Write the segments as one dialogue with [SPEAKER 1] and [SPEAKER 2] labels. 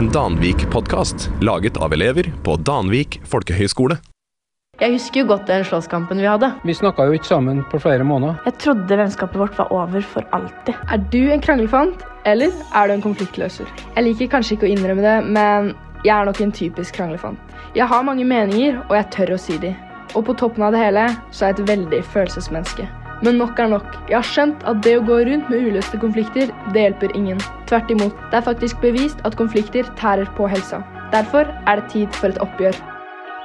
[SPEAKER 1] En Danvik-podkast laget av elever på Danvik folkehøgskole.
[SPEAKER 2] Jeg husker jo godt den slåsskampen vi hadde.
[SPEAKER 3] Vi snakka jo ikke sammen på flere måneder.
[SPEAKER 2] Jeg trodde vennskapet vårt var over for alltid.
[SPEAKER 4] Er du en kranglefant, eller er du en konfliktløser? Jeg liker kanskje ikke å innrømme det, men jeg er nok en typisk kranglefant. Jeg har mange meninger, og jeg tør å si de. Og på toppen av det hele så er jeg et veldig følelsesmenneske. Men nok er nok. Jeg har skjønt at det å gå rundt med uløste konflikter, det hjelper ingen. Tvert imot. Det er faktisk bevist at konflikter tærer på helsa. Derfor er det tid for et oppgjør.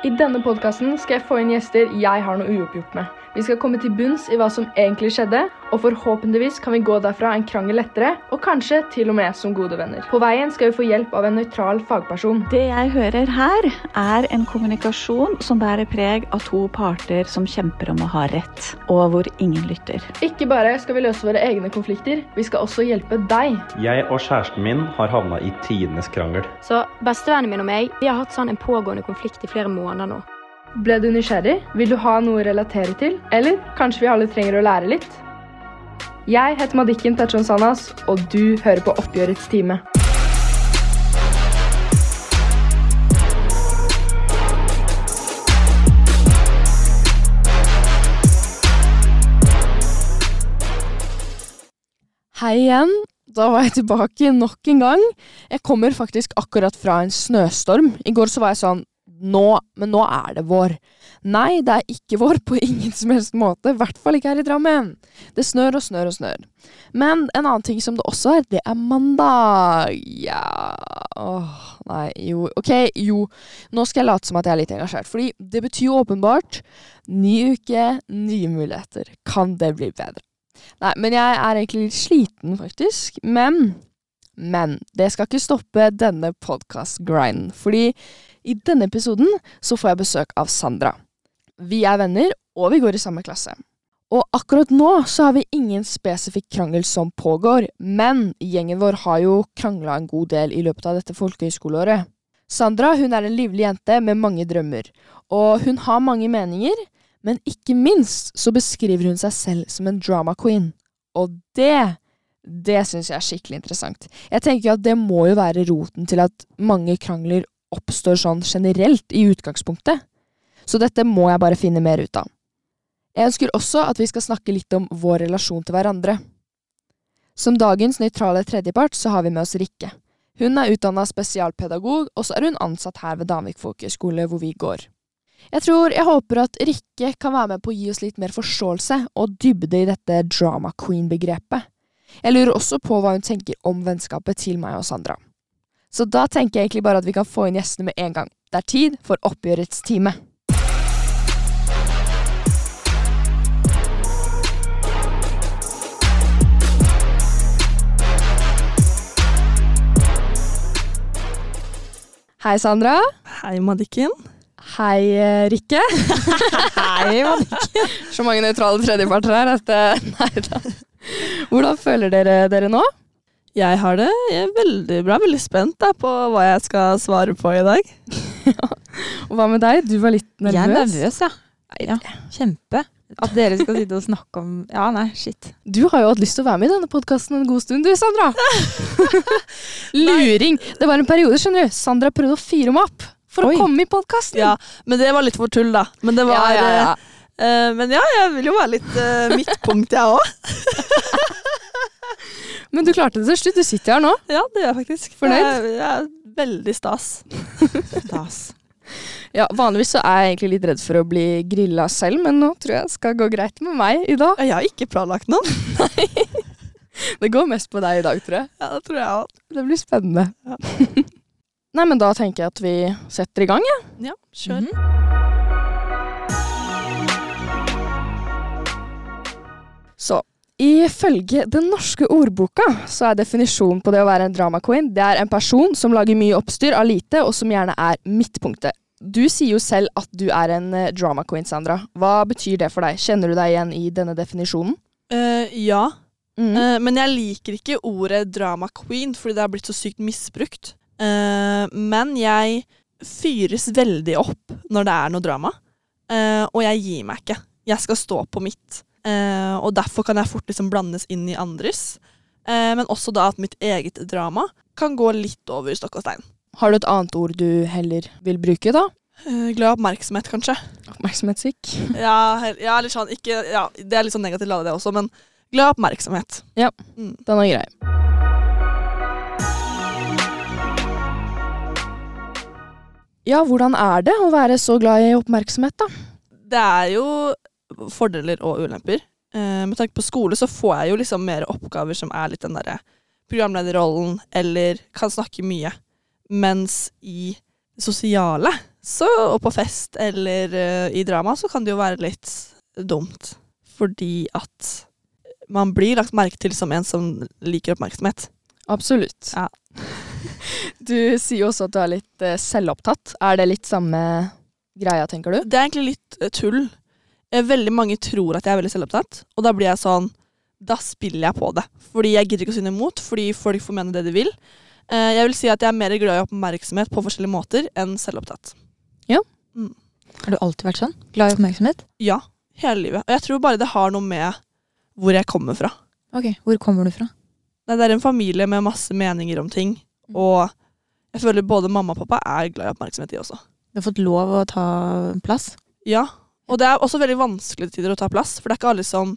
[SPEAKER 4] I denne podkasten skal jeg få inn gjester jeg har noe uoppgjort med. Vi skal komme til bunns i hva som egentlig skjedde, og forhåpentligvis kan vi gå derfra en krangel lettere, og kanskje til og med som gode venner. På veien skal vi få hjelp av en nøytral fagperson.
[SPEAKER 5] Det jeg hører her, er en kommunikasjon som bærer preg av to parter som kjemper om å ha rett, og hvor ingen lytter.
[SPEAKER 4] Ikke bare skal vi løse våre egne konflikter, vi skal også hjelpe deg.
[SPEAKER 6] Jeg og kjæresten min har havna i tidenes krangel.
[SPEAKER 7] Så bestevennen min og meg vi har hatt sånn en pågående konflikt i flere måneder nå.
[SPEAKER 4] Ble du nysgjerrig? Vil du ha noe å relatere til? Eller kanskje vi alle trenger å lære litt? Jeg heter Madikken Tachon Sanas, og du hører på Oppgjørets time.
[SPEAKER 8] Hei igjen. Da var jeg tilbake nok en gang. Jeg kommer faktisk akkurat fra en snøstorm. I går så var jeg sånn Nå, men nå er det vår. Nei, det er ikke vår på ingen som helst måte. I hvert fall ikke her i Drammen. Det snør og snør og snør. Men en annen ting som det også er, det er mandag. Ja Åh, nei, jo Ok, jo. Nå skal jeg late som at jeg er litt engasjert. Fordi det betyr jo åpenbart ny uke, nye muligheter. Kan det bli bedre? Nei, men jeg er egentlig litt sliten, faktisk. Men Men det skal ikke stoppe denne podkast-grinden. Fordi i denne episoden så får jeg besøk av Sandra. Vi er venner, og vi går i samme klasse. Og akkurat nå så har vi ingen spesifikk krangel som pågår, men gjengen vår har jo krangla en god del i løpet av dette folkehøyskoleåret. Sandra hun er en livlig jente med mange drømmer, og hun har mange meninger, men ikke minst så beskriver hun seg selv som en drama queen. Og det, det syns jeg er skikkelig interessant. Jeg tenker at det må jo være roten til at mange krangler oppstår sånn generelt i utgangspunktet. Så dette må jeg bare finne mer ut av. Jeg ønsker også at vi skal snakke litt om vår relasjon til hverandre. Som dagens nøytrale tredjepart så har vi med oss Rikke. Hun er utdanna spesialpedagog, og så er hun ansatt her ved Danvik folkehøgskole, hvor vi går. Jeg tror jeg håper at Rikke kan være med på å gi oss litt mer forståelse og dybde i dette drama queen-begrepet. Jeg lurer også på hva hun tenker om vennskapet til meg og Sandra. Så da tenker jeg egentlig bare at vi kan få inn gjestene med en gang. Det er tid for oppgjørets time. Hei, Sandra.
[SPEAKER 9] Hei, Madikken.
[SPEAKER 8] Hei, eh, Rikke.
[SPEAKER 9] Hei, Madikken.
[SPEAKER 8] Så mange nøytrale tredjeparter her at eh, Nei da. Hvordan føler dere dere nå?
[SPEAKER 9] Jeg har det jeg er veldig bra. Veldig spent da, på hva jeg skal svare på i dag.
[SPEAKER 8] Og hva med deg? Du var litt nervøs?
[SPEAKER 10] Jeg er nervøs, ja. ja. Kjempe. At dere skal sitte og snakke om Ja, nei, shit.
[SPEAKER 8] Du har jo hatt lyst til å være med i denne podkasten en god stund, du, Sandra. Luring. Det var en periode, skjønner du. Sandra prøvde å fyre meg opp for
[SPEAKER 9] Oi.
[SPEAKER 8] å komme i podkasten.
[SPEAKER 9] Ja, Men det var litt for tull, da. Men det var
[SPEAKER 8] Ja, ja, ja.
[SPEAKER 9] eh, eh, Men ja, jeg vil jo være litt uh, midtpunkt, jeg òg.
[SPEAKER 8] Men du klarte det til slutt. Du sitter her nå.
[SPEAKER 9] Ja, det gjør jeg faktisk.
[SPEAKER 8] Fornøyd?
[SPEAKER 9] Jeg, jeg er veldig stas.
[SPEAKER 10] Stas.
[SPEAKER 8] Ja, Vanligvis så er jeg egentlig litt redd for å bli grilla selv, men nå tror jeg det skal gå greit med meg i dag.
[SPEAKER 9] Jeg har ikke planlagt noe.
[SPEAKER 8] Det går mest på deg i dag, tror jeg.
[SPEAKER 9] Ja, det tror jeg også.
[SPEAKER 8] Det blir spennende. Nei, men da tenker jeg at vi setter i gang, jeg.
[SPEAKER 9] Ja, kjør.
[SPEAKER 8] Så ifølge Den norske ordboka så er definisjonen på det å være en drama queen det er en person som lager mye oppstyr av lite, og som gjerne er midtpunktet. Du sier jo selv at du er en eh, drama queen, Sandra. Hva betyr det for deg? Kjenner du deg igjen i denne definisjonen?
[SPEAKER 9] Uh, ja,
[SPEAKER 8] Mm.
[SPEAKER 9] Uh, men jeg liker ikke ordet drama queen, fordi det har blitt så sykt misbrukt. Uh, men jeg fyres veldig opp når det er noe drama, og jeg gir meg ikke. Jeg skal stå på mitt. Eh, og derfor kan jeg fort liksom blandes inn i andres. Eh, men også da at mitt eget drama kan gå litt over stokk og stein.
[SPEAKER 8] Har du et annet ord du heller vil bruke, da?
[SPEAKER 9] Eh, glad oppmerksomhet, kanskje.
[SPEAKER 8] Oppmerksomhetssyk?
[SPEAKER 9] Ja, ja, litt sånn, ikke, ja, det er litt sånn negativt ladet, det også, men glad oppmerksomhet.
[SPEAKER 8] Ja,
[SPEAKER 9] Mm.
[SPEAKER 8] den er grei. Ja, hvordan er det å være så glad i oppmerksomhet, da?
[SPEAKER 9] Det er jo fordeler og ulemper. Eh, med tanke på skole så får jeg jo liksom mer oppgaver som er litt den derre programlederrollen, eller kan snakke mye. Mens i sosiale, så, og på fest eller uh, i drama, så kan det jo være litt dumt. Fordi at man blir lagt merke til som en som liker oppmerksomhet.
[SPEAKER 8] Absolutt.
[SPEAKER 9] Ja.
[SPEAKER 8] Du sier jo også at du er litt uh, selvopptatt. Er det litt samme greia, tenker du?
[SPEAKER 9] Det er egentlig litt uh, tull. Eh, Veldig mange tror at jeg er veldig selvopptatt, og da blir jeg sånn Da spiller jeg på det. Fordi jeg gidder ikke å synne imot, fordi folk får mene det de vil. Eh, Jeg vil si at jeg er mer glad i oppmerksomhet på forskjellige måter enn selvopptatt.
[SPEAKER 10] Har du alltid vært sånn? Glad i oppmerksomhet?
[SPEAKER 9] Ja, hele livet. Og jeg tror bare det har noe med hvor jeg kommer fra.
[SPEAKER 10] Ok, Hvor kommer du fra?
[SPEAKER 9] Nei, Det er en familie med masse meninger om ting, og jeg føler både mamma og pappa er glad i oppmerksomhet, de også.
[SPEAKER 10] Du har fått lov å ta plass?
[SPEAKER 9] Ja, og det er også veldig vanskelig tider å ta plass, for det er ikke alle som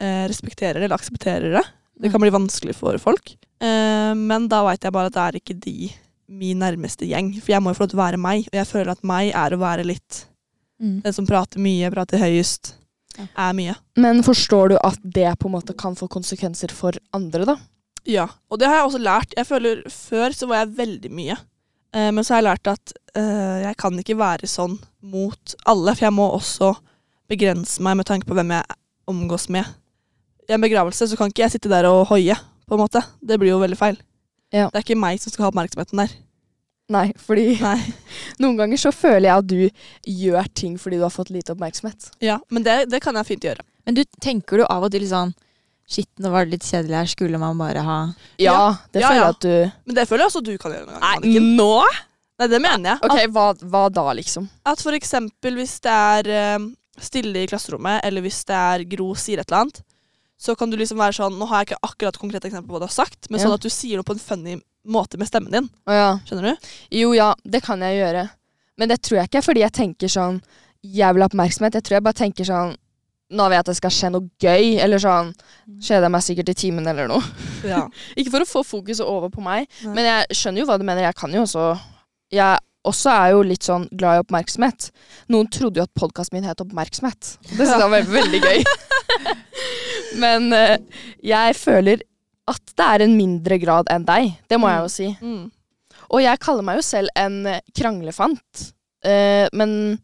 [SPEAKER 9] eh, respekterer det eller aksepterer det. Det kan bli vanskelig for folk. Eh, men da veit jeg bare at det er ikke de min nærmeste gjeng. For jeg må jo få lov til å være meg, og jeg føler at meg er å være litt
[SPEAKER 10] Mm.
[SPEAKER 9] den som prater mye, prater høyest. Er mye.
[SPEAKER 8] Men forstår du at det på en måte kan få konsekvenser for andre, da?
[SPEAKER 9] Ja, og det har jeg også lært. Jeg føler Før så var jeg veldig mye. Eh, men så har jeg lært at eh, jeg kan ikke være sånn mot alle, for jeg må også begrense meg med tanke på hvem jeg omgås med. I en begravelse så kan ikke jeg sitte der og hoie, på en måte. Det blir jo veldig feil.
[SPEAKER 8] Ja.
[SPEAKER 9] Det er ikke meg som skal ha oppmerksomheten der.
[SPEAKER 8] Nei, fordi
[SPEAKER 9] Nei.
[SPEAKER 8] noen ganger så føler jeg at du gjør ting fordi du har fått lite oppmerksomhet.
[SPEAKER 9] Ja, Men det, det kan jeg fint gjøre.
[SPEAKER 10] Men du, tenker du av og til sånn Shit, nå var det litt kjedelig her. Skulle man bare ha
[SPEAKER 8] Ja, det
[SPEAKER 9] Ja,
[SPEAKER 8] føler
[SPEAKER 9] ja.
[SPEAKER 8] jeg at du
[SPEAKER 9] Men det føler jeg også du kan gjøre noen ganger.
[SPEAKER 8] Nei,
[SPEAKER 9] Anniken.
[SPEAKER 8] nå?
[SPEAKER 9] Nei, det mener jeg.
[SPEAKER 8] Ok, hva, hva da, liksom?
[SPEAKER 9] At for eksempel hvis det er eh, stille i klasserommet, eller hvis det er Gro sier et eller annet, så kan du liksom være sånn Nå har jeg ikke akkurat et konkret eksempel på hva du har sagt, men
[SPEAKER 8] Ja.
[SPEAKER 9] sånn at du sier noe på en funny måte med stemmen din.
[SPEAKER 8] Å ja.
[SPEAKER 9] Skjønner du?
[SPEAKER 8] Jo, ja, det kan jeg gjøre. Men det tror jeg ikke er fordi jeg tenker sånn Jeg vil ha oppmerksomhet. Jeg tror jeg bare tenker sånn Nå vil jeg at det skal skje noe gøy, eller sånn Kjeder jeg meg sikkert i timen, eller noe.
[SPEAKER 9] Ja.
[SPEAKER 8] ikke for å få fokuset over på meg,
[SPEAKER 9] Nei.
[SPEAKER 8] men jeg skjønner jo hva du mener. Jeg kan jo også Jeg også er jo litt sånn glad i oppmerksomhet. Noen trodde jo at podkasten min het Oppmerksomhet. Det synes jeg var veldig gøy. men uh, jeg føler at det er en mindre grad enn deg. Det må jeg jo si.
[SPEAKER 9] Mm.
[SPEAKER 8] Og jeg kaller meg jo selv en kranglefant, uh, men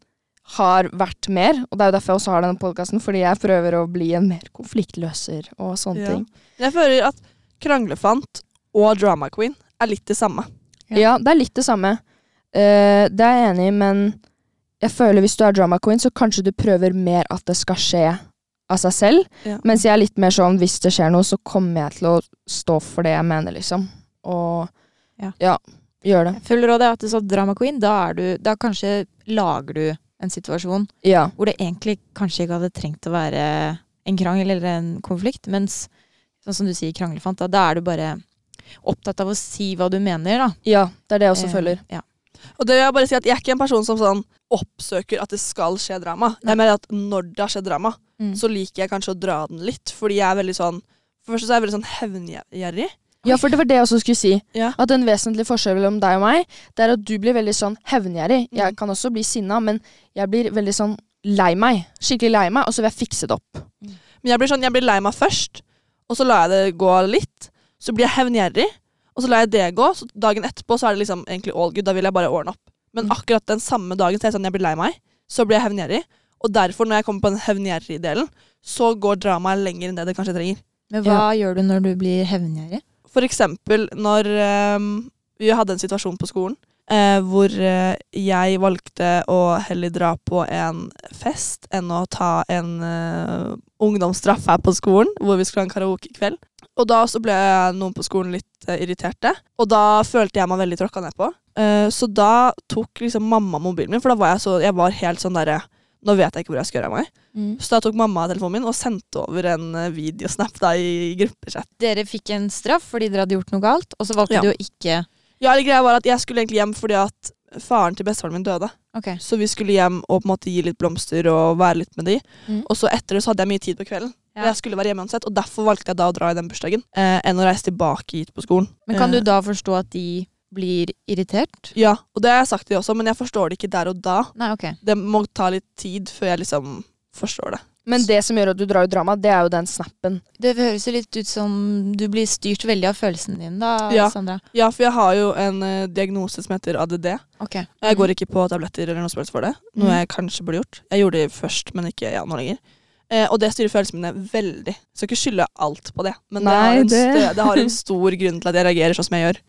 [SPEAKER 8] har vært mer. Og det er jo derfor jeg også har denne podkasten, fordi jeg prøver å bli en mer konfliktløser og sånne
[SPEAKER 9] Ja.
[SPEAKER 8] ting.
[SPEAKER 9] Jeg føler at kranglefant og drama queen er litt det samme.
[SPEAKER 8] Ja. det er litt det samme. Uh, det er jeg enig i, men jeg føler hvis du er drama queen, så kanskje du prøver mer at det skal skje av seg selv.
[SPEAKER 9] Ja.
[SPEAKER 8] Mens jeg er litt mer sånn hvis det skjer noe, så kommer jeg til å stå for det jeg mener, liksom. Og
[SPEAKER 10] Ja.
[SPEAKER 8] ja, gjør det.
[SPEAKER 10] Jeg føler òg det at det er sånn drama queen, da er du Da kanskje lager du en situasjon
[SPEAKER 8] Ja.
[SPEAKER 10] hvor det egentlig kanskje ikke hadde trengt å være en krangel eller en konflikt, mens sånn som du sier kranglefant, da, da er du bare opptatt av å si hva du mener, da.
[SPEAKER 8] ja, det er det jeg også
[SPEAKER 10] Eh,
[SPEAKER 8] føler.
[SPEAKER 10] Ja.
[SPEAKER 9] Og det vil jeg bare si at jeg er ikke en person som sånn oppsøker at det skal skje drama. Jeg mener at når det har skjedd drama,
[SPEAKER 10] Mm.
[SPEAKER 9] så liker jeg kanskje å dra den litt, fordi jeg er veldig sånn For det første så er jeg veldig sånn hevngjerrig.
[SPEAKER 8] Ja, for det var det jeg også skulle si.
[SPEAKER 9] Ja.
[SPEAKER 8] At en vesentlig forskjell mellom deg og meg, det er at du blir veldig sånn hevngjerrig. Jeg
[SPEAKER 9] Mm.
[SPEAKER 8] kan også bli sinna, men jeg blir veldig sånn lei meg. Skikkelig lei meg, og så vil jeg fikse det opp.
[SPEAKER 9] Men jeg blir sånn, jeg blir lei meg først, og så lar jeg det gå litt. Så blir jeg hevngjerrig, og så lar jeg det gå. Så dagen etterpå så er det liksom egentlig all good. Da vil jeg bare ordne opp. Men
[SPEAKER 8] Mm.
[SPEAKER 9] akkurat den samme dagen så er jeg sånn, jeg blir lei meg, så blir jeg hevngjerrig. Og derfor, når jeg kommer på den hevngjerrige delen, så går dramaet lenger enn det det kanskje trenger.
[SPEAKER 10] Men hva gjør du når du blir hevngjerrig?
[SPEAKER 9] For eksempel når ehm, vi hadde en situasjon på skolen eh, hvor eh, jeg valgte å heller dra på en fest enn å ta en eh, ungdomsstraff her på skolen, hvor vi skulle ha en karaokekveld. Og da så ble noen på skolen litt eh, irriterte, og da følte jeg meg veldig tråkka ned på. Eh, så da tok liksom mamma mobilen min, for da var jeg så Jeg var helt sånn derre Nå vet jeg ikke hvor jeg skal gjøre av meg.
[SPEAKER 10] Mm.
[SPEAKER 9] Så da tok mamma telefonen min og sendte over en eh, videosnap da i gruppechat.
[SPEAKER 10] Dere fikk en straff fordi dere hadde gjort noe galt, og så valgte
[SPEAKER 9] Ja.
[SPEAKER 10] du å ikke
[SPEAKER 9] Ja, eller greia var at jeg skulle egentlig hjem fordi at faren til bestefaren min døde.
[SPEAKER 10] Okay.
[SPEAKER 9] Så vi skulle hjem og på en måte gi litt blomster og være litt med de.
[SPEAKER 10] Mm.
[SPEAKER 9] Og så etter det så hadde jeg mye tid på kvelden.
[SPEAKER 10] Ja.
[SPEAKER 9] Jeg skulle være hjemme uansett, og derfor valgte jeg da å dra i den bursdagen eh, enn å reise tilbake hit på skolen.
[SPEAKER 10] Men kan du
[SPEAKER 9] Eh,
[SPEAKER 10] da forstå at de blir irritert?
[SPEAKER 9] Ja, og det har jeg sagt til dem også, men jeg forstår det ikke der og da.
[SPEAKER 10] Nei, ok.
[SPEAKER 9] Det må ta litt tid før jeg liksom forstår det.
[SPEAKER 8] Men det som gjør at du drar ut drama, det er jo den snappen.
[SPEAKER 10] Det høres jo litt ut som du blir styrt veldig av følelsene dine, da,
[SPEAKER 9] Ja.
[SPEAKER 10] Sandra.
[SPEAKER 9] Ja, for jeg har jo en uh, diagnose som heter ADD.
[SPEAKER 10] Ok.
[SPEAKER 9] Jeg går ikke på tabletter eller noe som helst for det, noe
[SPEAKER 10] mm.
[SPEAKER 9] jeg kanskje burde gjort. Jeg gjorde det først, men ikke ja, nå lenger. Eh, og det styrer følelsene mine veldig. Jeg skal ikke skylde alt på det, men det,
[SPEAKER 8] Nei,
[SPEAKER 9] har en
[SPEAKER 8] det-
[SPEAKER 9] det har en stor grunn til at jeg reagerer sånn som jeg gjør.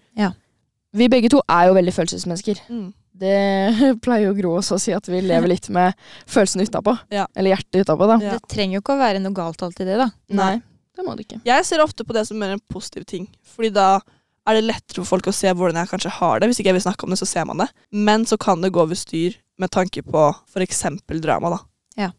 [SPEAKER 8] Vi begge to er jo veldig følelsesmennesker.
[SPEAKER 9] Mm.
[SPEAKER 8] Det pleier jo Gro også å si, at vi lever litt med følelsene utapå.
[SPEAKER 9] Ja.
[SPEAKER 8] Eller hjertet utapå, da.
[SPEAKER 9] Ja.
[SPEAKER 10] Det trenger jo ikke å være noe galt alltid, det, da.
[SPEAKER 8] Nei, det må det ikke.
[SPEAKER 9] Jeg ser ofte på det som mer en positiv ting, fordi da er det lettere for folk å se hvordan jeg kanskje har det. Hvis ikke jeg vil snakke om det, så ser man det. Men så kan det gå over styr med tanke på f.eks. drama, da. Ja.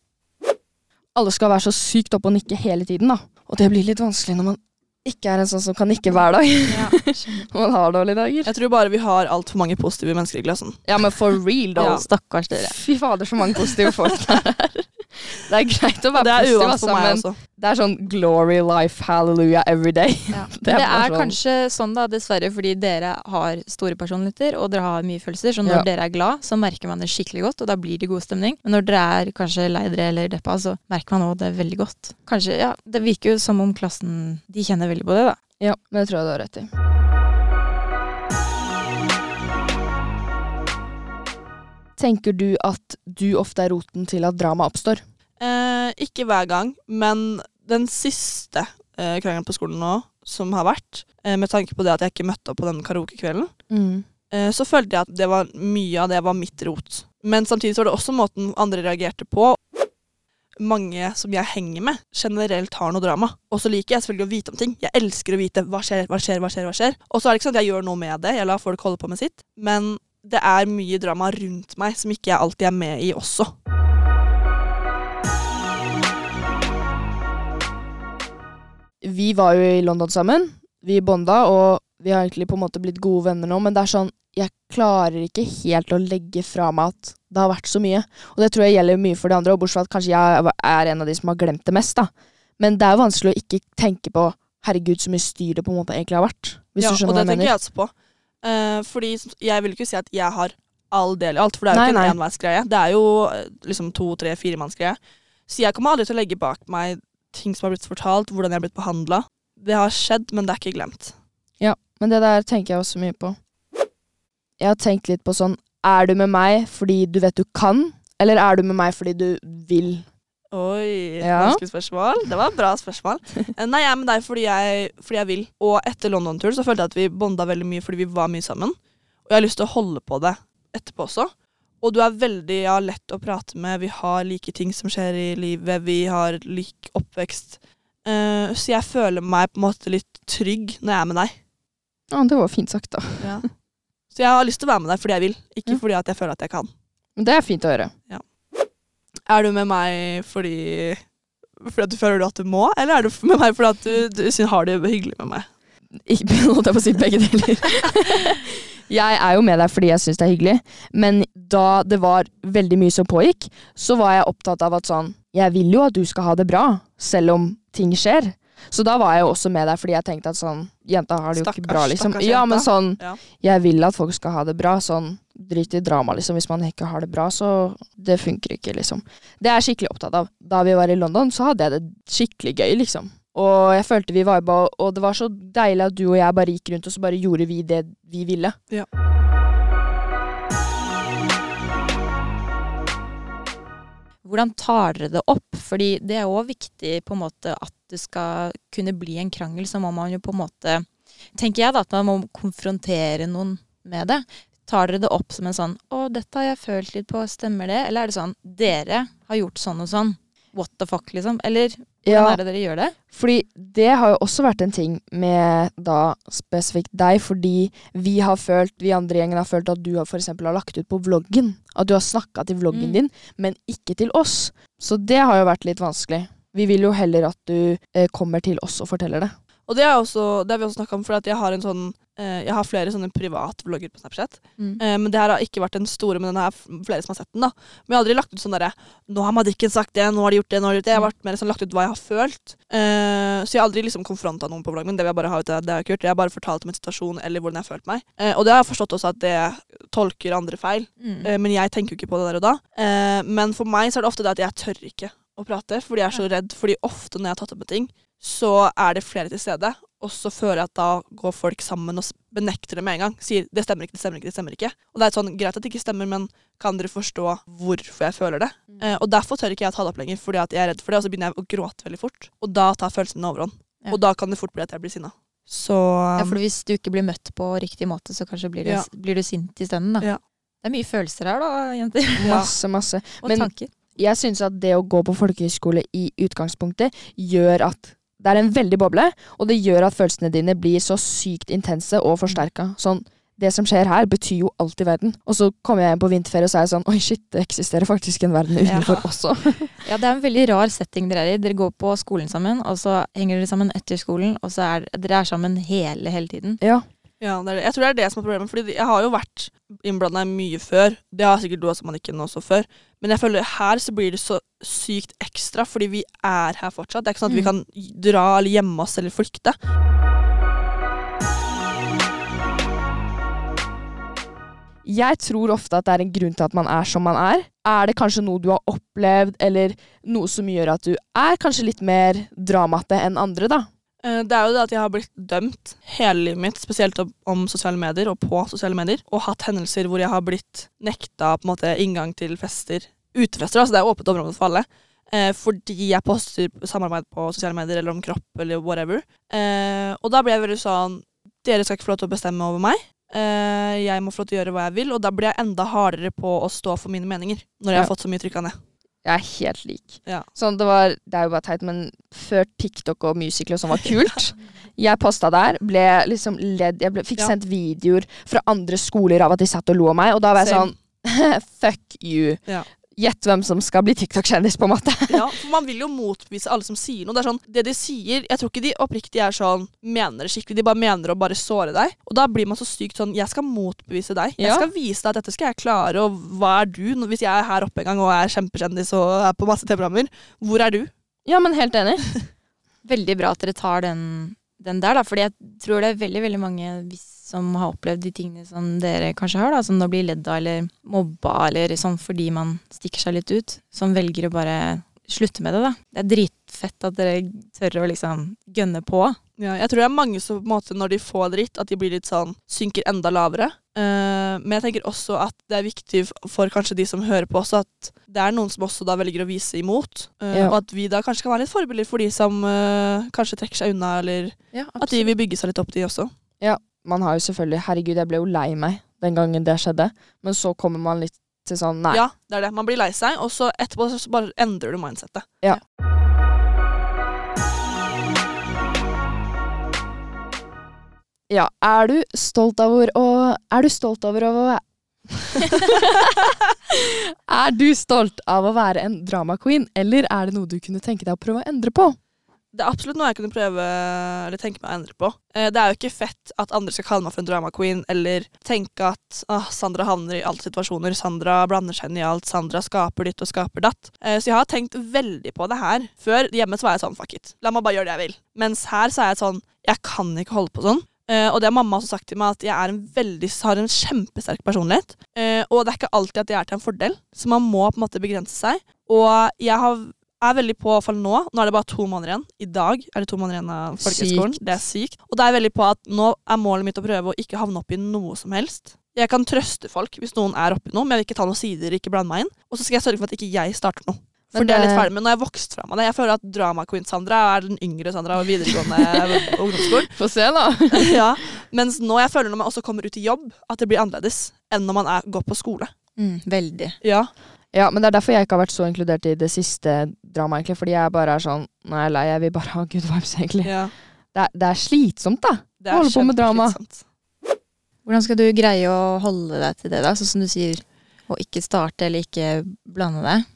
[SPEAKER 8] Alle skal være så sykt oppe og nikke hele tiden, da. Og det blir litt vanskelig når man ikke er en sånn som kan nikke hver dag. Ja, man har dårlige dager.
[SPEAKER 9] Jeg tror bare vi har altfor mange positive mennesker i klassen.
[SPEAKER 8] Ja, men for real, da.
[SPEAKER 9] Ja.
[SPEAKER 10] Stakkars dere.
[SPEAKER 8] Fy fader, så mange positive folk det er. Det er greit å være
[SPEAKER 9] Det
[SPEAKER 8] positiv, altså, men
[SPEAKER 9] også.
[SPEAKER 8] det er sånn glory life, hallelujah every day.
[SPEAKER 10] Det
[SPEAKER 8] Det
[SPEAKER 10] er,
[SPEAKER 8] er sånn-
[SPEAKER 10] kanskje sånn, da, dessverre, fordi dere har store personligheter, og dere har mye følelser, så når
[SPEAKER 8] Ja.
[SPEAKER 10] dere er glad, så merker man det skikkelig godt, og da blir det god stemning. Men når dere er kanskje lei dere eller deppa, så merker man òg det veldig godt. Kanskje, ja, Det virker jo som om klassen de kjenner veldig på det, da.
[SPEAKER 8] Ja, det tror jeg du har rett i. Tenker du at du ofte er roten til at drama oppstår?
[SPEAKER 9] Eh, ikke hver gang, men den siste eh, krangelen på skolen nå, som har vært, eh, med tanke på det at jeg ikke møtte opp på den karaokekvelden, eh, så følte jeg at det var mye av det var mitt rot. Men samtidig så var det også måten andre reagerte på. Mange som jeg henger med, generelt har noe drama. Og så liker jeg selvfølgelig å vite om ting. Jeg elsker å vite hva skjer, hva skjer, hva skjer. hva skjer. Og så er det ikke sånn at jeg gjør noe med det, jeg lar folk holde på med sitt. Men det er mye drama rundt meg som ikke jeg alltid er med i også.
[SPEAKER 8] Vi var jo i London sammen. Vi bonda, og vi har egentlig på en måte blitt gode venner nå, men det er sånn Jeg klarer ikke helt å legge fra meg at det har vært så mye. Og det tror jeg gjelder mye for de andre, og bortsett fra at kanskje jeg er en av de som har glemt det mest, da. Men det er vanskelig å ikke tenke på herregud, så mye styr det på en måte egentlig har vært. Hvis
[SPEAKER 9] ja,
[SPEAKER 8] du skjønner
[SPEAKER 9] og det tenker jeg også på. Eh, fordi jeg vil ikke si at jeg har all del i alt, for det er jo
[SPEAKER 8] Nei,
[SPEAKER 9] ikke en enveisgreie. Det er jo eh, liksom to, tre, firemannsgreie. Så jeg kommer aldri til å legge bak meg ting som har blitt fortalt, hvordan jeg har blitt behandla. Det har skjedd, men det er ikke glemt.
[SPEAKER 8] Ja, men det der tenker jeg også mye på. Jeg har tenkt litt på sånn Er du med meg fordi du vet du kan, eller er du med meg fordi du vil?
[SPEAKER 9] Oi,
[SPEAKER 8] Ja.
[SPEAKER 9] vanskelig spørsmål. Det var et bra spørsmål. Eh, Nei, jeg er med deg fordi jeg, fordi jeg vil. Og etter London-turen så følte jeg at vi bonda veldig mye fordi vi var mye sammen. Og jeg har lyst til å holde på det etterpå også. Og du er veldig ja, lett å prate med. Vi har like ting som skjer i livet. Vi har lik oppvekst. Uh, så jeg føler meg på en måte litt trygg når jeg er med deg.
[SPEAKER 8] Ja, det var fint sagt, da.
[SPEAKER 9] Så jeg har lyst til å være med deg fordi jeg vil, ikke
[SPEAKER 8] Ja.
[SPEAKER 9] fordi at jeg føler at jeg kan.
[SPEAKER 8] Men det er fint å høre.
[SPEAKER 9] Er du med meg fordi, fordi du føler at du må, eller er du med meg fordi at du, du synes har det hyggelig med meg?
[SPEAKER 8] Ikke holdt jeg på å si begge deler. jeg er jo med deg fordi jeg syns det er hyggelig, men da det var veldig mye som pågikk, så var jeg opptatt av at sånn Jeg vil jo at du skal ha det bra, selv om ting skjer. Så da var jeg jo også med deg fordi jeg tenkte at sånn Jenta har det jo ikke bra, liksom. Ja, men sånn
[SPEAKER 9] Ja.
[SPEAKER 8] Jeg vil at folk skal ha det bra. Sånn drit i drama, liksom. Hvis man ikke har det bra, så Det funker ikke, liksom. Det er jeg skikkelig opptatt av. Da vi var i London, så hadde jeg det skikkelig gøy, liksom. Og jeg følte vi viba, og det var så deilig at du og jeg bare gikk rundt, og så bare gjorde vi det vi ville.
[SPEAKER 9] Ja.
[SPEAKER 10] Hvordan tar dere det opp? Fordi det er òg viktig på en måte at det skal kunne bli en krangel, så må man jo på en måte Tenker jeg da at man må konfrontere noen med det. Tar dere det opp som en sånn 'Å, dette har jeg følt litt på, stemmer det?' Eller er det sånn 'Dere har gjort sånn og sånn'. What the fuck, liksom? Eller hvordan
[SPEAKER 8] Ja.
[SPEAKER 10] er det dere gjør det?
[SPEAKER 8] Fordi det har jo også vært en ting med da spesifikt deg, fordi vi har følt, vi andre i gjengen har følt at du har for eksempel har lagt ut på vloggen. At du har snakka til vloggen
[SPEAKER 10] Mm.
[SPEAKER 8] din, men ikke til oss. Så det har jo vært litt vanskelig. Vi vil jo heller at du eh, kommer til oss og forteller det.
[SPEAKER 9] Og det, også, det har vi også snakka om, for jeg har en sånn eh, Jeg har flere sånne privatvlogger på Snapchat.
[SPEAKER 10] Mm.
[SPEAKER 9] Eh, men det her har ikke vært den store, men den er flere som har sett den. da Men jeg har aldri lagt ut sånn derre Nå har Madikken sagt det, nå har de gjort det, nå har de gjort det. Jeg har vært mer sånn lagt ut hva jeg har følt. Eh, så jeg har aldri liksom konfronta noen på vloggen min. Det vil jeg bare ha ut, det har jeg ikke gjort. Jeg har bare fortalt om en situasjon eller hvordan jeg har følt meg. Eh, og det har jeg forstått også at det tolker andre feil.
[SPEAKER 10] Mm.
[SPEAKER 9] Eh, men jeg tenker jo ikke på det der og da. Eh, men for meg så er det ofte det at jeg tør ikke å prate, fordi jeg er så redd. Fordi ofte når jeg har tatt opp med ting, så er det flere til stede. Og så føler jeg at da går folk sammen og benekter det med en gang. Sier 'det stemmer ikke, det stemmer ikke', det stemmer ikke. Og det er sånn, greit at det ikke stemmer, men kan dere forstå hvorfor jeg føler det? Eh, og derfor tør ikke jeg å ta det opp lenger, fordi at jeg er redd for det. Og så begynner jeg å gråte veldig fort. Og da tar følelsene overhånd.
[SPEAKER 10] Ja.
[SPEAKER 9] Og da kan det fort bli at jeg blir sinna. Så
[SPEAKER 10] Ja, for hvis du ikke blir møtt på riktig måte, så kanskje blir, du,
[SPEAKER 9] Ja.
[SPEAKER 10] blir du sint i stedet, da.
[SPEAKER 9] Ja.
[SPEAKER 10] Det er mye følelser her, da, jenter.
[SPEAKER 8] Masse, masse.
[SPEAKER 10] Og
[SPEAKER 8] Men-
[SPEAKER 10] tanker.
[SPEAKER 8] Jeg syns at det å gå på folkehøyskole i utgangspunktet gjør at det er en veldig boble, og det gjør at følelsene dine blir så sykt intense og forsterka. Sånn, det som skjer her, betyr jo alt i verden. Og så kommer jeg hjem på vinterferie og så er sånn Oi, shit, det eksisterer faktisk en verden utenfor også.
[SPEAKER 10] Ja, det er en veldig rar setting dere er i. Dere går på skolen sammen, og så henger dere sammen etter skolen, og så er dere er sammen hele, hele tiden.
[SPEAKER 8] ja.
[SPEAKER 9] Ja, det er det. Jeg tror det er det som er problemet. Fordi jeg har jo vært innblanda mye før. Det har sikkert du også, Manikken, også før. Men jeg føler her så blir det så sykt ekstra, fordi vi er her fortsatt. Det er ikke sånn at vi kan dra eller gjemme oss eller flykte.
[SPEAKER 8] Jeg tror ofte at det er en grunn til at man er som man er. Er det kanskje noe du har opplevd, eller noe som gjør at du er kanskje litt mer dramate enn andre, da?
[SPEAKER 9] Eh, Det er jo det at jeg har blitt dømt hele livet mitt, spesielt om- sosiale medier og på sosiale medier, og hatt hendelser hvor jeg har blitt nekta på en måte inngang til fester. Utefester, altså det er åpent område for alle. Eh, fordi jeg poster samarbeid på sosiale medier eller om kropp eller whatever. Eh, og da ble jeg veldig sånn Dere skal ikke få lov til å bestemme over meg. Eh, jeg må få lov til å gjøre hva jeg vil, og da blir jeg enda hardere på å stå for mine meninger. Når jeg
[SPEAKER 8] Ja.
[SPEAKER 9] har fått så mye trykk av ned.
[SPEAKER 8] Jeg er helt lik.
[SPEAKER 9] Ja.
[SPEAKER 8] Sånn, det, var, det er jo bare teit, men før TikTok og musical og sånn var kult Jeg posta der, ble liksom ledd Jeg ble, fikk
[SPEAKER 9] Ja.
[SPEAKER 8] sendt videoer fra andre skoler av at de satt og lo av meg, og da var jeg
[SPEAKER 9] Same.
[SPEAKER 8] sånn Fuck you.
[SPEAKER 9] Ja.
[SPEAKER 8] Gjett hvem som skal bli TikTok-kjendis, på en måte.
[SPEAKER 9] Ja, for man vil jo motbevise alle som sier noe. Det er sånn, det de sier, Jeg tror ikke de oppriktig er sånn mener det skikkelig. De bare mener å bare såre deg. Og da blir man så sykt sånn Jeg skal motbevise deg. Jeg skal vise deg at dette skal jeg klare, og hva er du? Hvis jeg er her oppe en gang og er kjempekjendis og er på masse TV-programmer, hvor er du?
[SPEAKER 8] Ja, men helt enig.
[SPEAKER 10] Veldig bra at dere tar den, den der, da. Fordi jeg tror det er veldig veldig mange hvis, som har opplevd de tingene som dere kanskje har, da. Som da blir ledd av eller mobba eller sånn fordi man stikker seg litt ut. Som velger å bare slutte med det, da. Det er dritfett at dere tør å liksom gønne på.
[SPEAKER 9] Ja, jeg tror det er mange som på en måte når de får dritt, at de blir litt sånn synker enda lavere. Uh, men jeg tenker også at det er viktig for kanskje de som hører på også, at det er noen som også da velger å vise imot. Uh,
[SPEAKER 8] Ja.
[SPEAKER 9] Og at vi da kanskje kan være litt forbilder for de som uh, kanskje trekker seg unna, eller at de vil bygge seg litt opp, de også.
[SPEAKER 8] Man har jo selvfølgelig Herregud, jeg ble jo lei meg den gangen det skjedde, men så kommer man litt til sånn Nei.
[SPEAKER 9] Ja, det er det. Man blir lei seg, og så etterpå så bare endrer du mindsettet.
[SPEAKER 8] Ja. Ja, er du stolt over å Er du stolt over å Er du stolt av å være en drama queen, eller er det noe du kunne tenke deg å prøve å endre på?
[SPEAKER 9] Det er absolutt noe jeg kunne prøve eller tenke meg å endre på. Eh, det er jo ikke fett at andre skal kalle meg for en drama queen, eller tenke at ah, Sandra havner i alle situasjoner, Sandra blander seg inn i alt, Sandra skaper ditt og skaper datt. Eh, så jeg har tenkt veldig på det her. Før hjemme så var jeg sånn fuck it, la meg bare gjøre det jeg vil. Mens her så er jeg sånn jeg kan ikke holde på sånn. Eh, og det har mamma også sagt til meg, at jeg en veldig, har en kjempesterk personlighet. Og det er ikke alltid at jeg er til en fordel, så man må på en måte begrense seg. Og jeg har, er veldig på, i hvert fall nå, nå er det bare to måneder igjen. I dag er det to måneder igjen av folkehøgskolen. Det er sykt. Og det er veldig på at nå er målet mitt å prøve å ikke havne opp i noe som helst. Jeg kan trøste folk hvis noen er oppi noe, men jeg vil ikke ta noen sider, ikke blande meg inn. Og så skal jeg sørge for at ikke jeg starter noe. For
[SPEAKER 8] det,
[SPEAKER 9] det er litt ferdig med. Nå har jeg vokst fra meg det. Jeg føler at drama queen Sandra er den yngre Sandra av videregående ungdomsskolen.
[SPEAKER 8] Få se, da.
[SPEAKER 9] ja. Mens nå jeg føler når man også kommer ut i jobb, at det blir annerledes enn når man er, går på skole.
[SPEAKER 10] Mm, veldig.
[SPEAKER 9] Ja.
[SPEAKER 8] Ja, men det er derfor jeg ikke har vært så inkludert i det siste dramaet, egentlig. Fordi jeg bare er sånn Nå er jeg lei, jeg vil bare ha good vibes, egentlig.
[SPEAKER 9] ja.
[SPEAKER 8] Det, er, det er slitsomt, da.
[SPEAKER 9] Det er
[SPEAKER 8] Holde på med drama.
[SPEAKER 9] Slitsomt.
[SPEAKER 10] Hvordan skal du greie å holde deg til det, da? Sånn som du sier, å ikke starte eller ikke blande deg.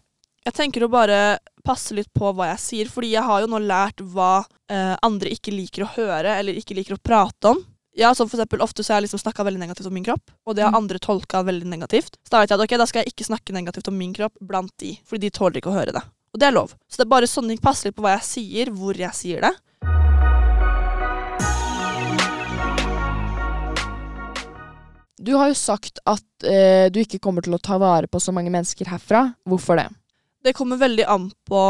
[SPEAKER 9] Jeg tenker å bare passe litt på hva jeg sier, fordi jeg har jo nå lært hva eh, andre ikke liker å høre, eller ikke liker å prate om. Ja, som for eksempel, Ofte så har jeg liksom snakka veldig negativt om min kropp, og det har andre tolka veldig negativt. Så da vet jeg at ok, da skal jeg ikke snakke negativt om min kropp blant de, fordi de tåler ikke å høre det. Og det er lov. Så det er bare sånn. Passe litt på hva jeg sier, hvor jeg sier det.
[SPEAKER 8] Du har jo sagt at eh, du ikke kommer til å ta vare på så mange mennesker herfra. Hvorfor det?
[SPEAKER 9] Det kommer veldig an på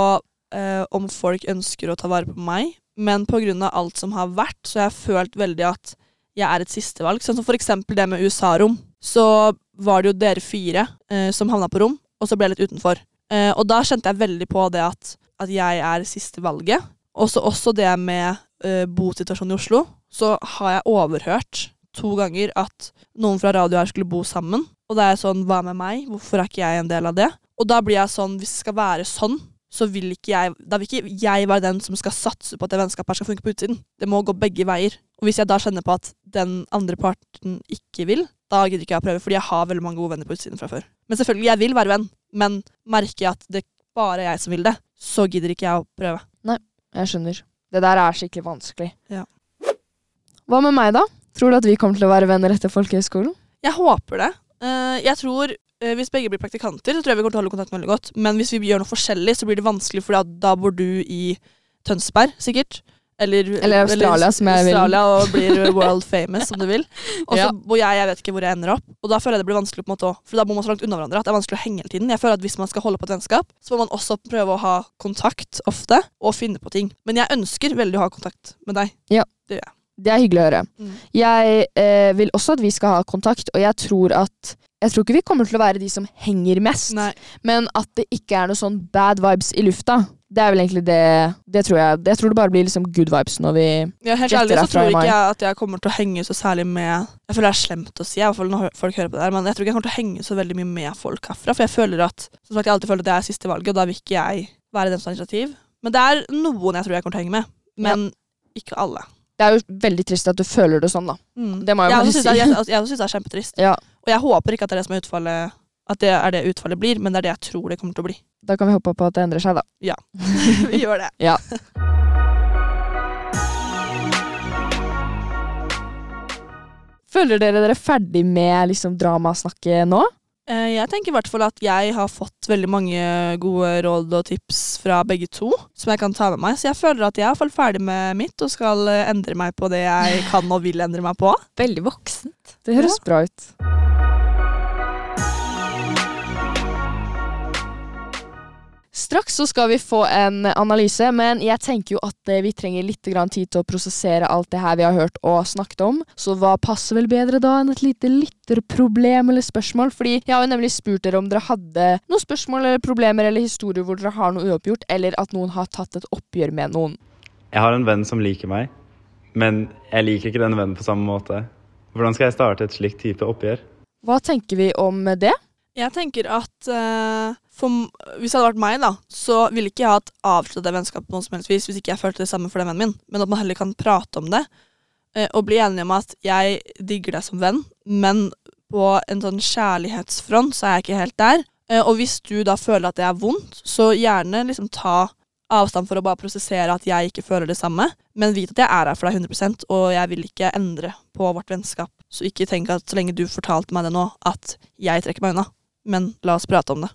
[SPEAKER 9] eh, om folk ønsker å ta vare på meg, men pga. alt som har vært, så har jeg følt veldig at jeg er et sistevalg. Sånn som for eksempel det med USA-rom. Så var det jo dere fire eh, som havna på rom, og så ble jeg litt utenfor. Eh, og da kjente jeg veldig på det at, at jeg er siste valget. Også, også det med eh, bosituasjonen i Oslo. Så har jeg overhørt to ganger at noen fra radio her skulle bo sammen. Og det er sånn, hva med meg? Hvorfor er ikke jeg en del av det? Og da blir jeg sånn, hvis det skal være sånn, så vil ikke jeg Da vil ikke jeg være den som skal satse på at det vennskapet her skal funke på utsiden. Det må gå begge veier. Og hvis jeg da kjenner på at den andre parten ikke vil, da gidder ikke jeg å prøve, fordi jeg har veldig mange gode venner på utsiden fra før. Men selvfølgelig, jeg vil være venn, men merker jeg at det bare er jeg som vil det, så gidder ikke jeg å prøve.
[SPEAKER 8] Nei, jeg skjønner. Det der er skikkelig vanskelig.
[SPEAKER 9] Ja.
[SPEAKER 8] Hva med meg, da? Tror du at vi kommer til å være venner etter folkehøyskolen?
[SPEAKER 9] Jeg håper det. Eh, jeg tror eh, Hvis begge blir praktikanter, så tror jeg vi kommer til å holde kontakten veldig godt. Men hvis vi gjør noe forskjellig, så blir det vanskelig, for da bor du i Tønsberg, sikkert. Eller,
[SPEAKER 8] Eller Australia, som jeg vil.
[SPEAKER 9] Australia, og blir world famous, som du vil. Og så
[SPEAKER 8] Ja.
[SPEAKER 9] bor jeg, jeg vet ikke hvor jeg ender opp. Og da føler jeg det blir vanskelig på en måte også, For da bor man så langt unna hverandre at det er vanskelig å henge hele tiden. Jeg føler at Hvis man skal holde på et vennskap, så må man også prøve å ha kontakt ofte, og finne på ting. Men jeg ønsker veldig å ha kontakt med deg.
[SPEAKER 8] Ja.
[SPEAKER 9] Det gjør jeg.
[SPEAKER 8] Det er hyggelig å høre.
[SPEAKER 9] Mm.
[SPEAKER 8] Jeg eh, vil også at vi skal ha kontakt, og jeg tror at jeg tror ikke vi kommer til å være de som henger mest,
[SPEAKER 9] Nei.
[SPEAKER 8] men at det ikke er noe sånn bad vibes i lufta. Det er vel egentlig det Det tror jeg. Jeg tror det bare blir liksom good vibes når vi
[SPEAKER 9] Ja, helt ærlig så tror ikke jeg at jeg kommer til å henge så særlig med Jeg føler det er slemt å si, i hvert fall når folk hører på det her, men jeg tror ikke jeg kommer til å henge så veldig mye med folk herfra. For jeg føler at Som sagt, jeg alltid føler at det er siste valget, og da vil ikke jeg være den som har initiativ. Men det er noen jeg tror jeg kommer til å henge med. Men ikke alle.
[SPEAKER 8] Det er jo veldig trist at du føler det sånn, da.
[SPEAKER 9] Mm.
[SPEAKER 8] Det må jeg
[SPEAKER 9] jo
[SPEAKER 8] bare si.
[SPEAKER 9] er- Jeg, jeg syns det er kjempetrist.
[SPEAKER 8] Ja.
[SPEAKER 9] Og jeg håper ikke at det er det som er utfallet At det er det utfallet blir, men det er det jeg tror det kommer til å bli.
[SPEAKER 8] Da kan vi håpe på at det endrer seg, da.
[SPEAKER 9] Ja. vi gjør det.
[SPEAKER 8] Ja. Føler dere dere ferdig med liksom dramasnakket nå?
[SPEAKER 9] Eh, Jeg tenker i hvert fall at jeg har fått veldig mange gode råd og tips fra begge to, som jeg kan ta med meg. Så jeg føler at jeg er i hvert fall ferdig med mitt, og skal eh, endre meg på det jeg kan og vil endre meg på.
[SPEAKER 10] Veldig voksent.
[SPEAKER 8] Det høres bra ut. Straks så skal vi få en analyse, men jeg tenker jo at eh, vi trenger litt tid til å prosessere alt det her vi har hørt og snakket om. Så hva passer vel bedre da enn et lite lytterproblem eller spørsmål? Fordi jeg har jo nemlig spurt dere om dere hadde noen spørsmål eller problemer eller historier hvor dere har noe uoppgjort, eller at noen har tatt et oppgjør med noen.
[SPEAKER 11] Jeg har en venn som liker meg, men jeg liker ikke den vennen på samme måte. Hvordan skal jeg starte et slikt type oppgjør?
[SPEAKER 8] Hva tenker vi om det?
[SPEAKER 9] Jeg tenker at uh, for, hvis det hadde vært meg, da, så ville ikke jeg hatt avsluttet det vennskapet på noen som helst vis hvis ikke jeg følte det samme for den vennen min, men at man heller kan prate om det uh, og bli enige om at jeg digger deg som venn, men på en sånn kjærlighetsfront så er jeg ikke helt der. Uh, og hvis du da føler at det er vondt, så gjerne liksom ta avstand for å bare prosessere at jeg ikke føler det samme, men vit at jeg er her for deg 100% og jeg vil ikke endre på vårt vennskap. Så ikke tenk at så lenge du fortalte meg det nå, at jeg trekker meg unna. Men la oss prate om det,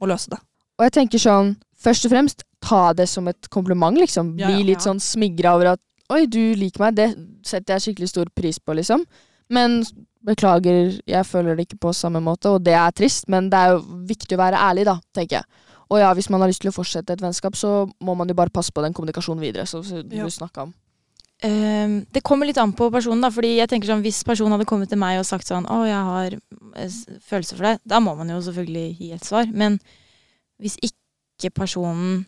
[SPEAKER 9] og løse det.
[SPEAKER 8] Og jeg tenker sånn, først og fremst, ta det som et kompliment, liksom.
[SPEAKER 9] Ja,
[SPEAKER 8] Bli
[SPEAKER 9] ja,
[SPEAKER 8] litt
[SPEAKER 9] ja.
[SPEAKER 8] sånn smigra over at Oi, du liker meg, det setter jeg skikkelig stor pris på, liksom. Men beklager, jeg føler det ikke på samme måte, og det er trist, men det er jo viktig å være ærlig, da, tenker jeg. Og ja, hvis man har lyst til å fortsette et vennskap, så må man jo bare passe på den kommunikasjonen videre, som du
[SPEAKER 9] Ja.
[SPEAKER 8] snakka om.
[SPEAKER 10] Ehm, det kommer litt an på personen, da. Fordi jeg tenker sånn, Hvis personen hadde kommet til meg og sagt sånn 'Å, jeg har eh, følelser for deg', da må man jo selvfølgelig gi et svar. Men hvis ikke personen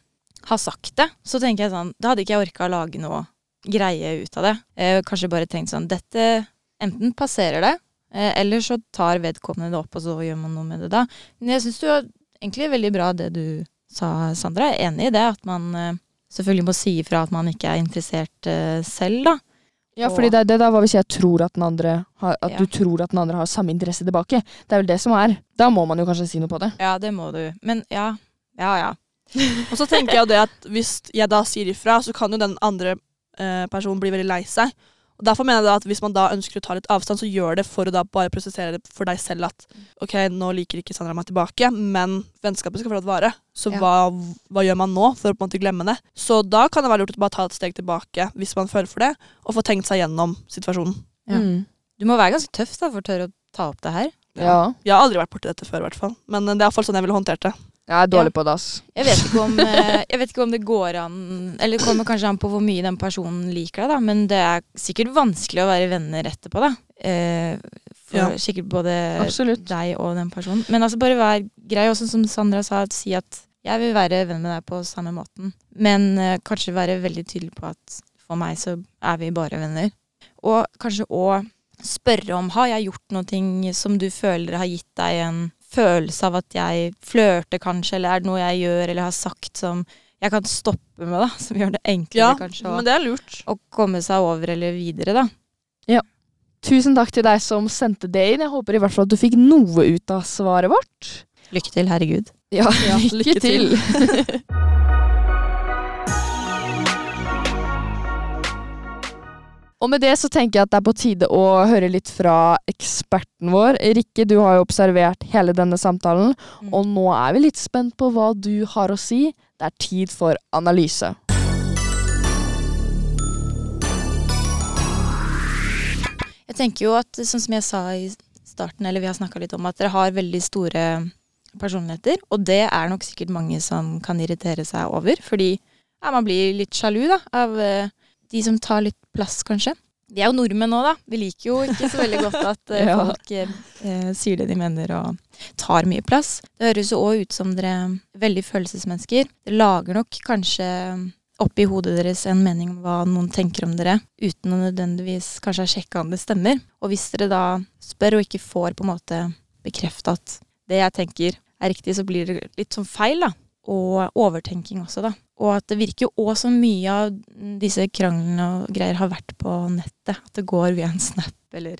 [SPEAKER 10] har sagt det, så tenker jeg sånn Da hadde ikke jeg orka å lage noe greie ut av det. Eh, kanskje bare tenkt sånn Dette enten passerer det, eh, eller så tar vedkommende det opp, og så gjør man noe med det da. Men jeg syns du var egentlig veldig bra det du sa, Sandra. Jeg er enig i det. At man eh, selvfølgelig må si ifra at man ikke er interessert uh, selv, da.
[SPEAKER 8] Ja, fordi det er det da, hva hvis jeg tror at den andre har, at
[SPEAKER 10] Ja.
[SPEAKER 8] du tror at den andre har samme interesse tilbake? Det er vel det som er. Da må man jo kanskje si noe på det.
[SPEAKER 10] Ja, det må du. Men ja, ja ja.
[SPEAKER 9] Og så tenker jeg jo det at hvis jeg da sier ifra, så kan jo den andre eh, personen bli veldig lei seg. Derfor mener jeg da at hvis man da ønsker å ta litt avstand, så gjør det for å da bare prosessere det for deg selv at ok, nå liker ikke Sandra meg tilbake, men vennskapet skal fortsatt vare. Så
[SPEAKER 10] Ja.
[SPEAKER 9] hva, hva gjør man nå for å på en måte glemme det? Så da kan det være lurt å bare ta et steg tilbake hvis man føler for det, og få tenkt seg gjennom situasjonen.
[SPEAKER 10] Ja.
[SPEAKER 8] Mm.
[SPEAKER 10] Du må være ganske tøff da, for å tørre å ta opp det her.
[SPEAKER 8] Ja.
[SPEAKER 9] Jeg har aldri vært borti dette før, i hvert fall. Men det er iallfall sånn jeg ville håndtert det.
[SPEAKER 8] Jeg er dårlig på det, ass.
[SPEAKER 10] Jeg vet, ikke om, eh, jeg vet ikke om det går an Eller det kommer kanskje an på hvor mye den personen liker deg, da. Men det er sikkert vanskelig å være venner etterpå, da. Eh, for
[SPEAKER 9] Ja.
[SPEAKER 10] sikkert både
[SPEAKER 8] Absolutt.
[SPEAKER 10] deg og den personen. Men altså bare vær grei, også som Sandra sa, at si at jeg vil være venn med deg på samme måten. Men uh, kanskje være veldig tydelig på at for meg så er vi bare venner. Og kanskje òg spørre om har jeg gjort noe som du føler har gitt deg en følelse av at jeg flørter kanskje, eller er det noe jeg gjør eller har sagt som jeg kan stoppe med, da. Som gjør det enklere
[SPEAKER 9] Ja,
[SPEAKER 10] kanskje å,
[SPEAKER 9] men det er lurt.
[SPEAKER 10] å komme seg over eller videre, da. Ja.
[SPEAKER 8] Tusen takk til deg som sendte det inn. Jeg håper i hvert fall at du fikk noe ut av svaret vårt.
[SPEAKER 10] Lykke til, herregud.
[SPEAKER 8] Ja,
[SPEAKER 9] Ja,
[SPEAKER 8] lykke,
[SPEAKER 9] lykke
[SPEAKER 8] til.
[SPEAKER 9] til.
[SPEAKER 8] Og med det så tenker jeg at det er på tide å høre litt fra eksperten vår. Rikke, du har jo observert hele denne samtalen,
[SPEAKER 10] Mm.
[SPEAKER 8] og nå er vi litt spent på hva du har å si. Det er tid for analyse.
[SPEAKER 10] Jeg tenker jo at, sånn som jeg sa i starten, eller vi har snakka litt om, at dere har veldig store personligheter. Og det er nok sikkert mange som kan irritere seg over, fordi ja, man blir litt sjalu da, av eh, de som tar litt plass, kanskje. De er jo nordmenn nå, da. Vi liker jo ikke så veldig godt at eh,
[SPEAKER 8] Ja.
[SPEAKER 10] folk eh, eh, sier det de mener og tar mye plass. Det høres jo òg ut som dere er veldig følelsesmennesker. Dere lager nok kanskje oppi hodet deres en mening om hva noen tenker om dere, uten å nødvendigvis kanskje ha sjekka om det stemmer. Og hvis dere da spør og ikke får på en måte bekrefta at det jeg tenker er riktig, så blir det litt sånn feil, da. Og overtenking også, da. Og at det virker jo òg som mye av disse kranglene og greier har vært på nettet. At det går via en snap eller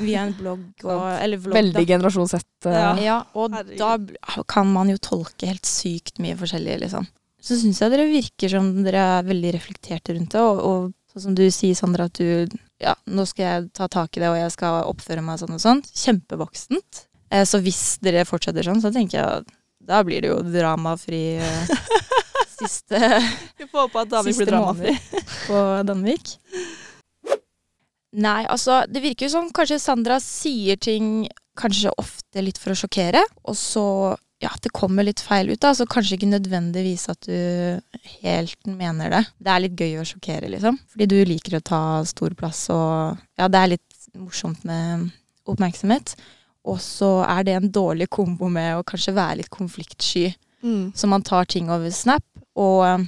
[SPEAKER 10] via en blogg og, eller vlogg.
[SPEAKER 8] Veldig generasjon Z. eh,
[SPEAKER 9] Ja.
[SPEAKER 10] Ja, og
[SPEAKER 9] Herregud.
[SPEAKER 10] da kan man jo tolke helt sykt mye forskjellig, liksom. Så syns jeg dere virker som dere er veldig reflekterte rundt det, og, og sånn som du sier, Sandra, at du Ja, nå skal jeg ta tak i det, og jeg skal oppføre meg sånn og sånn. Kjempevoksent. Eh, så hvis dere fortsetter sånn, så tenker jeg da blir det jo dramafri eh, siste
[SPEAKER 9] Vi får håpe at Danvik blir dramafri.
[SPEAKER 10] på Danvik. Nei, altså, det virker jo som kanskje Sandra sier ting kanskje ofte litt for å sjokkere, og så ja, det kommer litt feil ut, da, så kanskje ikke nødvendigvis at du helt mener det. Det er litt gøy å sjokkere, liksom, fordi du liker å ta stor plass, og ja, det er litt morsomt med oppmerksomhet. Og så er det en dårlig kombo med å kanskje være litt konfliktsky,
[SPEAKER 9] Mm.
[SPEAKER 10] så man tar ting over Snap, og eh,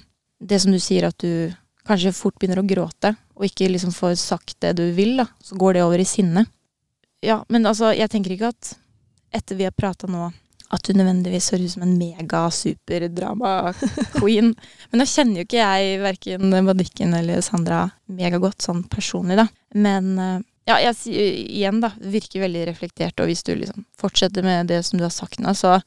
[SPEAKER 10] det som du sier at du kanskje fort begynner å gråte, og ikke liksom får sagt det du vil, da, så går det over i sinne. Ja, men altså, jeg tenker ikke at etter vi har prata nå, at du nødvendigvis høres ut som en mega-superdrama-queen. men da kjenner jo ikke jeg verken Madikken eller Sandra megagodt sånn personlig, da. Men eh, ja, jeg sier igjen, da, virker veldig reflektert, og hvis du liksom fortsetter med det som du har sagt nå, så,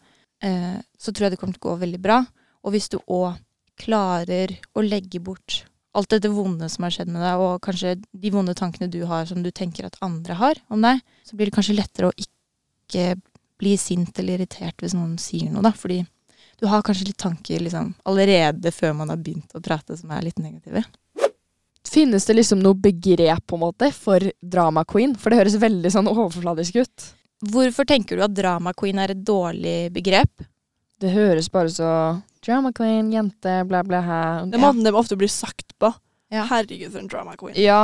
[SPEAKER 10] eh, så tror jeg det kommer til å gå veldig bra. Og hvis du òg klarer å legge bort alt dette vonde som har skjedd med deg, og kanskje de vonde tankene du har som du tenker at andre har om deg, så blir det kanskje lettere å ikke bli sint eller irritert hvis noen sier noe, da. Fordi du har kanskje litt tanker liksom, allerede før man har begynt å prate som er litt negative.
[SPEAKER 8] Finnes det liksom noe begrep på en måte for drama queen? For det høres veldig sånn overfladisk ut.
[SPEAKER 10] Hvorfor tenker du at drama queen er et dårlig begrep?
[SPEAKER 8] Det høres bare så Drama queen, jente, bla, bla, hæ.
[SPEAKER 9] Det er måten det ofte blir sagt på.
[SPEAKER 10] Ja.
[SPEAKER 9] Herregud, for en drama queen.
[SPEAKER 8] Ja.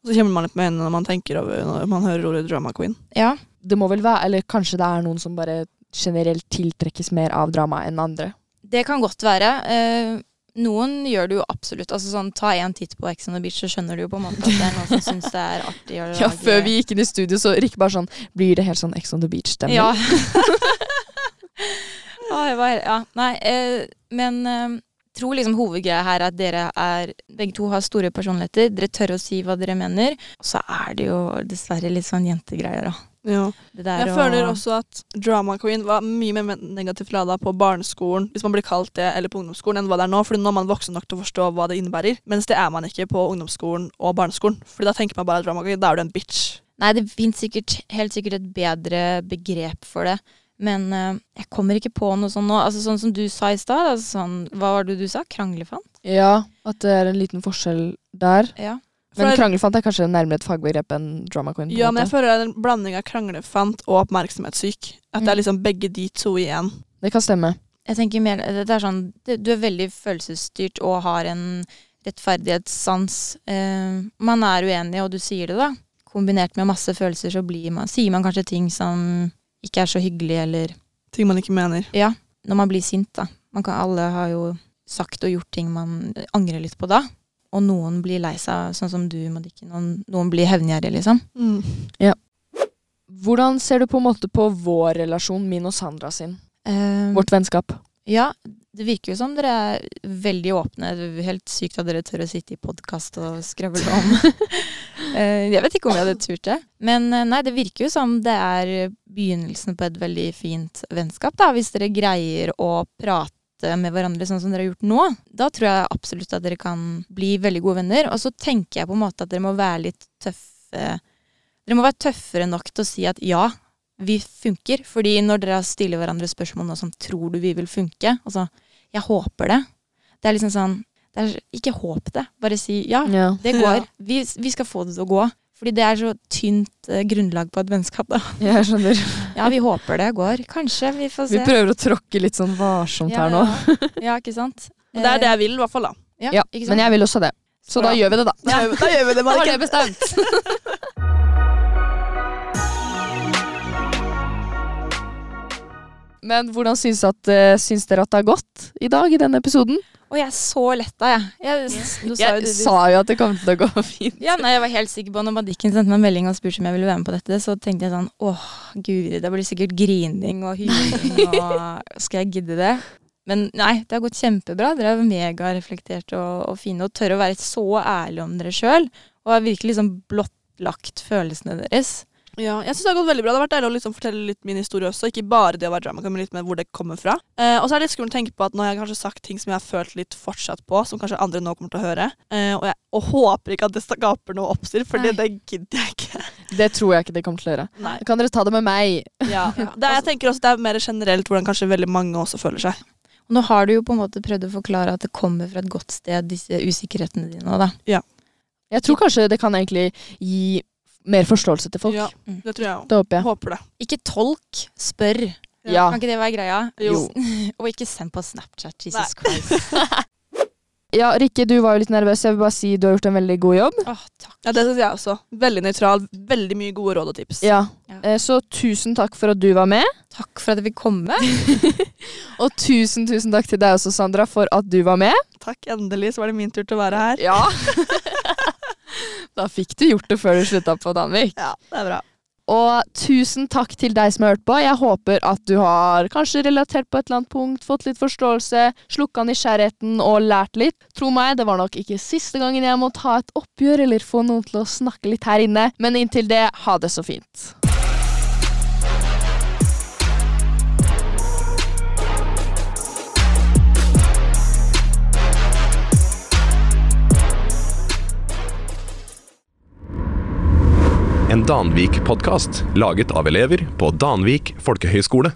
[SPEAKER 9] Og så kommer man litt med øynene når man tenker over når man hører ordet drama queen.
[SPEAKER 10] Ja.
[SPEAKER 8] Det må vel være Eller kanskje det er noen som bare generelt tiltrekkes mer av drama enn andre.
[SPEAKER 10] Det kan godt være. Noen gjør det jo absolutt. Altså sånn, Ta en titt på Ex on the Beach, så skjønner du jo på en måte at det er noen som syns det er artig å lage
[SPEAKER 8] Ja, før vi gikk inn i studio, så Rikke bare sånn Blir det helt sånn Ex on the Beach-stemning?
[SPEAKER 10] Ja. ah, var, ja. Nei, eh, men eh, tror liksom hovedgreia her er at dere er Begge to har store personligheter. Dere tør å si hva dere mener. Og så er det jo dessverre litt sånn jentegreier, da.
[SPEAKER 9] Ja.
[SPEAKER 10] Det der
[SPEAKER 9] Jeg føler også at drama queen var mye mer negativt lada på barneskolen, hvis man blir kalt det, eller på ungdomsskolen, enn hva det er nå. Fordi nå er man voksen nok til å forstå hva det innebærer. Mens det er man ikke på ungdomsskolen og barneskolen. Fordi da tenker man bare drama queen, da er du en bitch.
[SPEAKER 10] Nei, det sikkert, helt sikkert et bedre begrep for det. Men øh, jeg kommer ikke på noe sånn nå. Altså Sånn som du sa i stad. Altså, sånn, hva var det du sa? Kranglefant?
[SPEAKER 8] Ja, at det er en liten forskjell der.
[SPEAKER 10] Ja.
[SPEAKER 8] Men kranglefant er kanskje nærmere et fagbegrep enn drama queen.
[SPEAKER 9] Ja, men jeg føler det er en blanding av kranglefant og oppmerksomhetssyk. At det er liksom begge de to igjen.
[SPEAKER 8] Det kan stemme.
[SPEAKER 10] Jeg tenker mer, det er sånn, Du er veldig følelsesstyrt og har en rettferdighetssans. Eh, man er uenig, og du sier det, da. Kombinert med masse følelser, så blir man, sier man kanskje ting som ikke er så hyggelig, eller
[SPEAKER 9] Ting man ikke mener.
[SPEAKER 10] Ja, når man blir sint, da. Man kan, alle har jo sagt og gjort ting man angrer litt på da. Og noen blir lei seg, sånn som du, Madikken. Og noen blir hevngjerrige, liksom.
[SPEAKER 9] Mm.
[SPEAKER 8] Ja. Hvordan ser du på en måte på vår relasjon, min og Sandra sin?
[SPEAKER 10] Um,
[SPEAKER 8] Vårt vennskap?
[SPEAKER 10] Ja, det virker jo som dere er veldig åpne. Det er helt sykt at dere tør å sitte i podkast og skravle om. Eh, jeg vet ikke om jeg hadde turt det. Men eh, nei, det virker jo som det er begynnelsen på et veldig fint vennskap, da. Hvis dere greier å prate med hverandre sånn som dere har gjort nå. Da tror jeg absolutt at dere kan bli veldig gode venner. Og så tenker jeg på en måte at dere må være litt tøffe Dere må være tøffere nok til å si at ja, vi funker. Fordi når dere stiller hverandre spørsmål nå som tror du vi vil funke, altså jeg håper det. Det er liksom sånn det er, Ikke håp det, bare si ja,
[SPEAKER 8] Ja.
[SPEAKER 10] det går. Vi, vi skal få det til å gå. Fordi det er så tynt eh, grunnlag på et vennskap, da.
[SPEAKER 8] Jeg skjønner.
[SPEAKER 10] Ja, vi håper det går. Kanskje, vi får se.
[SPEAKER 8] Vi prøver å tråkke litt sånn varsomt
[SPEAKER 10] ja,
[SPEAKER 8] her nå.
[SPEAKER 10] Ja, ja, ikke sant?
[SPEAKER 9] Men det er det jeg vil, i hvert fall. da.
[SPEAKER 10] Ja,
[SPEAKER 8] Ja,
[SPEAKER 10] ikke sant?
[SPEAKER 8] men jeg vil også det. Så da gjør vi det, da.
[SPEAKER 9] Da vi- da gjør vi det,
[SPEAKER 8] Da var
[SPEAKER 9] Madikken.
[SPEAKER 8] det bestemt. Men hvordan syns, at, eh, syns dere at det har gått i dag, i denne episoden?
[SPEAKER 10] Og jeg er så letta, jeg. jeg, sa jo
[SPEAKER 8] Jeg
[SPEAKER 10] du-
[SPEAKER 8] sa jo at det kom til å gå fint.
[SPEAKER 10] Ja, nei, jeg var helt sikker på Når Madikken sendte meg en melding og spurte om jeg ville være med på dette, så tenkte jeg sånn åh, guri, det blir sikkert grining og hyling og Skal jeg gidde det? Men nei, det har gått kjempebra. Dere er megareflekterte og, og fine og tør å være så ærlige om dere sjøl. Og har virkelig liksom blottlagt følelsene deres.
[SPEAKER 9] Ja, jeg synes det har gått veldig bra. Det har vært deilig å liksom fortelle litt min historie også. Ikke bare det å være drama, men litt med hvor det kommer fra. Eh, og så er det litt skummelt å tenke på at nå har jeg kanskje sagt ting som jeg har følt litt fortsatt på, som kanskje andre nå kommer til å høre. Eh, og jeg og håper ikke at det skaper noe oppstyr, for det gidder jeg ikke.
[SPEAKER 8] Det tror jeg ikke de kommer til å gjøre.
[SPEAKER 9] Nei.
[SPEAKER 8] Kan dere ta det med meg.
[SPEAKER 9] Ja. Det er, jeg tenker også det er mer generelt hvordan kanskje veldig mange også føler seg.
[SPEAKER 10] Nå har du jo på en måte prøvd å forklare at det kommer fra et godt sted, disse usikkerhetene dine da. Ja.
[SPEAKER 8] Jeg tror kanskje det kan egentlig gi mer forståelse til folk.
[SPEAKER 9] Ja, det tror jeg òg.
[SPEAKER 8] Det håper jeg.
[SPEAKER 9] Håper det.
[SPEAKER 10] Ikke tolk, spør.
[SPEAKER 8] Ja.
[SPEAKER 10] Kan ikke det være greia?
[SPEAKER 9] Jo.
[SPEAKER 10] og ikke send på Snapchat. Jesus Christ.
[SPEAKER 8] Ja, Rikke, du var jo litt nervøs. Jeg vil bare si du har gjort en veldig god jobb.
[SPEAKER 10] Åh, takk.
[SPEAKER 9] Ja, det syns jeg også. Veldig nøytral. Veldig mye gode råd og tips.
[SPEAKER 8] Ja.
[SPEAKER 10] Ja.
[SPEAKER 8] Eh, Så tusen takk for at du var med.
[SPEAKER 10] Takk for at jeg fikk komme.
[SPEAKER 8] Og tusen, tusen takk til deg også, Sandra, for at du var med.
[SPEAKER 9] Takk, endelig så var det min tur til å være her.
[SPEAKER 8] Ja. Da fikk du gjort det før du slutta på Danvik.
[SPEAKER 9] Ja, det er bra.
[SPEAKER 8] Og tusen takk til deg som har hørt på. Jeg håper at du har kanskje relatert på et eller annet punkt, fått litt forståelse, slukka nysgjerrigheten og lært litt. Tro meg, det var nok ikke siste gangen jeg må ta et oppgjør eller få noen til å snakke litt her inne, men inntil det, ha det så fint.
[SPEAKER 1] En Danvik-podkast laget av elever på Danvik folkehøgskole.